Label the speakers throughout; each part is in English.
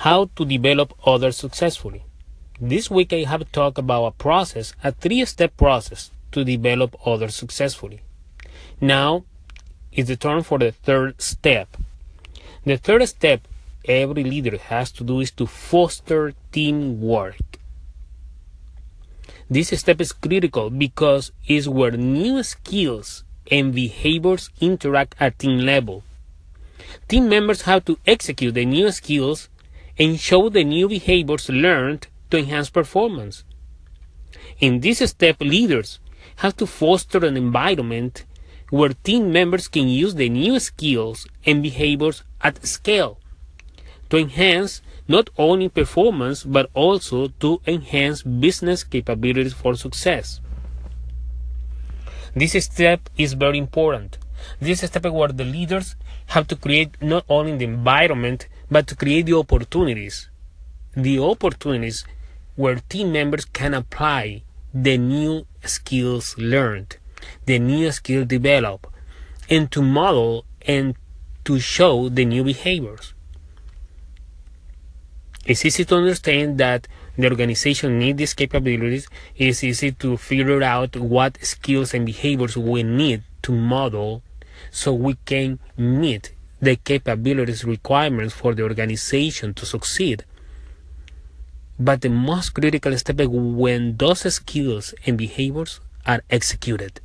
Speaker 1: how to develop others successfully. This week I have talked about a process, a three step process to develop others successfully. Now is the turn for the third step. The third step every leader has to do is to foster teamwork. This step is critical because it's where new skills and behaviors interact at team level. Team members have to execute the new skills and show the new behaviors learned to enhance performance. In this step, leaders have to foster an environment where team members can use the new skills and behaviors at scale to enhance not only performance but also to enhance business capabilities for success. This step is very important. This step where the leaders have to create not only the environment but to create the opportunities. The opportunities where team members can apply the new skills learned, the new skills developed, and to model and to show the new behaviors. It's easy to understand that the organization needs these capabilities. It's easy to figure out what skills and behaviors we need to model so we can meet the capabilities requirements for the organization to succeed. But the most critical step is when those skills and behaviors are executed,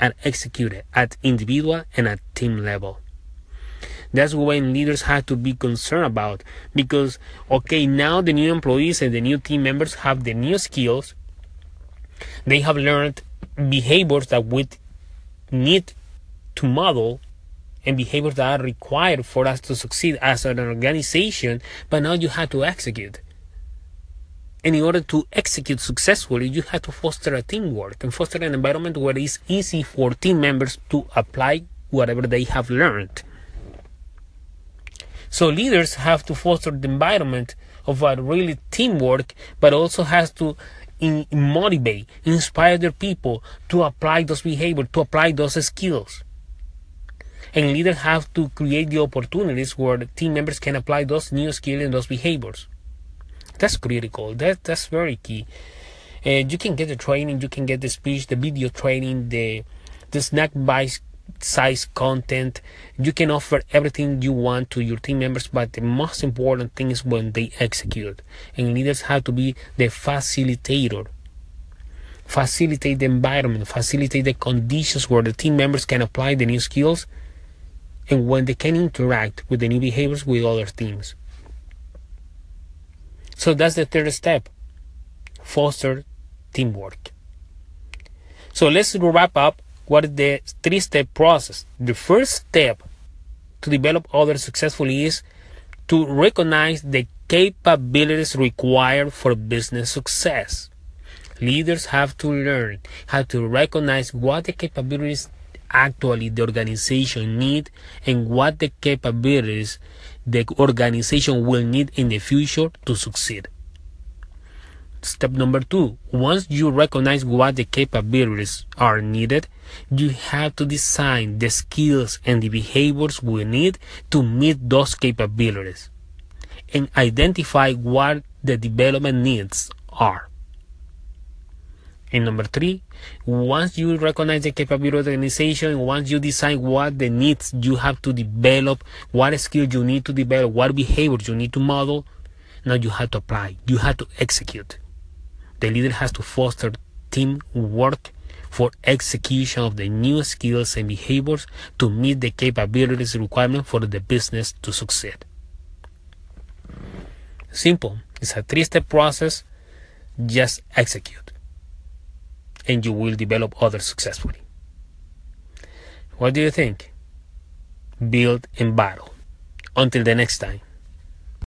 Speaker 1: are executed at individual and at team level. That's when leaders have to be concerned about because, okay, now the new employees and the new team members have the new skills. They have learned behaviors that we need to model and behaviors that are required for us to succeed as an organization, but now you have to execute. And in order to execute successfully, you have to foster a teamwork and foster an environment where it's easy for team members to apply whatever they have learned. So leaders have to foster the environment of a really teamwork, but also has to in, motivate, inspire their people to apply those behaviors, to apply those skills. And leaders have to create the opportunities where the team members can apply those new skills and those behaviors. That's critical. That that's very key. And you can get the training, you can get the speech, the video training, the the snack bite size content. You can offer everything you want to your team members, but the most important thing is when they execute. And leaders have to be the facilitator. Facilitate the environment, facilitate the conditions where the team members can apply the new skills and when they can interact with the new behaviors with other teams. So that's the third step foster teamwork. So let's wrap up what is the three step process. The first step to develop others successfully is to recognize the capabilities required for business success. Leaders have to learn how to recognize what the capabilities actually the organization need and what the capabilities the organization will need in the future to succeed. Step number two, once you recognize what the capabilities are needed, you have to design the skills and the behaviors we need to meet those capabilities and identify what the development needs are. And number three, once you recognize the capability of the organization, once you decide what the needs you have to develop, what skills you need to develop, what behaviors you need to model, now you have to apply. You have to execute. The leader has to foster teamwork for execution of the new skills and behaviors to meet the capabilities requirement for the business to succeed. Simple. It's a three-step process. Just execute. And you will develop others successfully. What do you think? Build and battle. Until the next time.